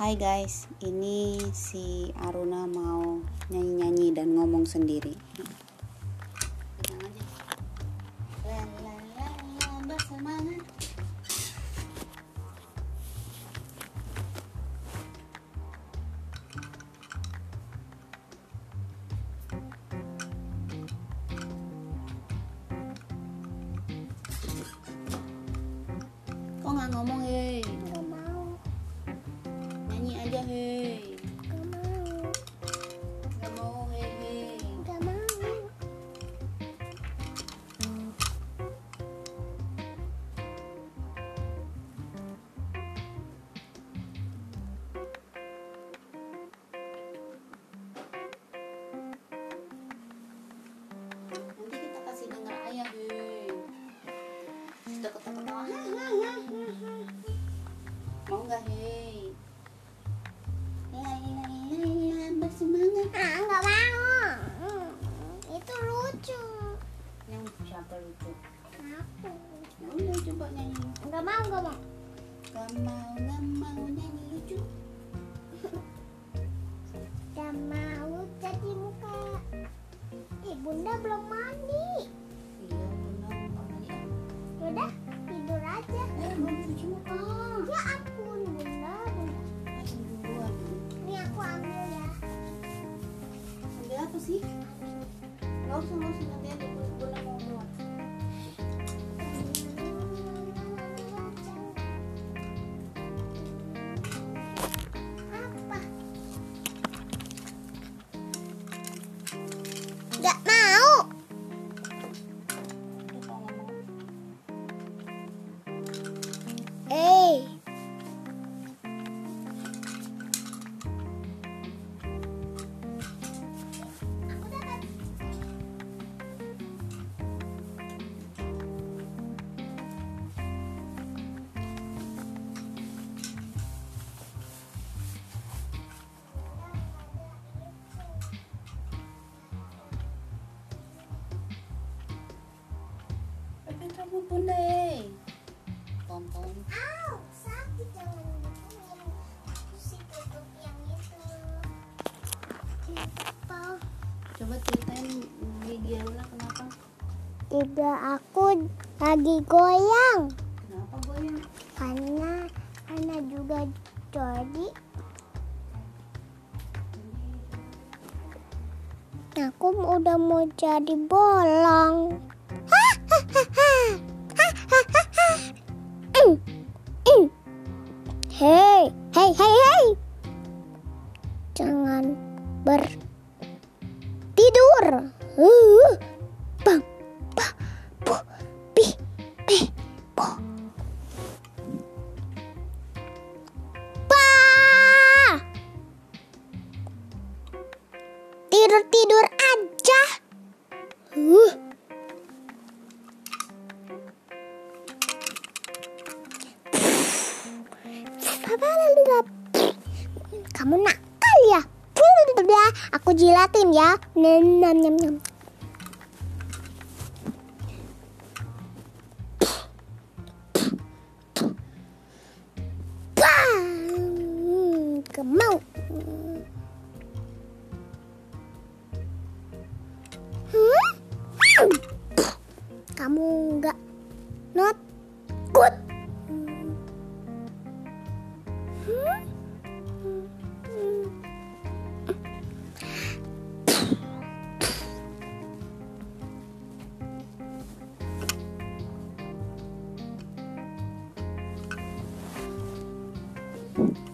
Hai guys, ini si Aruna mau nyanyi-nyanyi dan ngomong sendiri. Kok nggak ngomong hei? Gak mau, Nyanyi Ah, gak mau. Hmm, Itu lucu. Yang siapa lucu? Aku. Ya udah coba nyanyi. Gak mau, gak mau. Gak mau, gak mau nyanyi lucu. Gak mau jadi muka. Ih, bunda belum mandi. Iya benar, mau nyanyi. Yaudah, tidur aja. Eh, belum cuci muka. Ya ampun, apa sih? Gak usah, gak usah nanti aja. Bunda mau keluar. Apa? Gak Rambut bunda eh. Pom pom. Au, sakit jangan gituin. Aku sih tutup yang itu. Apa? Coba ceritain gigi Aruna kenapa? Tidak aku lagi goyang Kenapa goyang? karena karena juga jadi aku udah mau jadi bolong. Hei, hei, hei, hei. Jangan bertidur. Uh, Kamu nakal ya? Aku jilatin ya. Nam. Bang! Gak mau. Hmm? Kamu nggak not good. Hmm?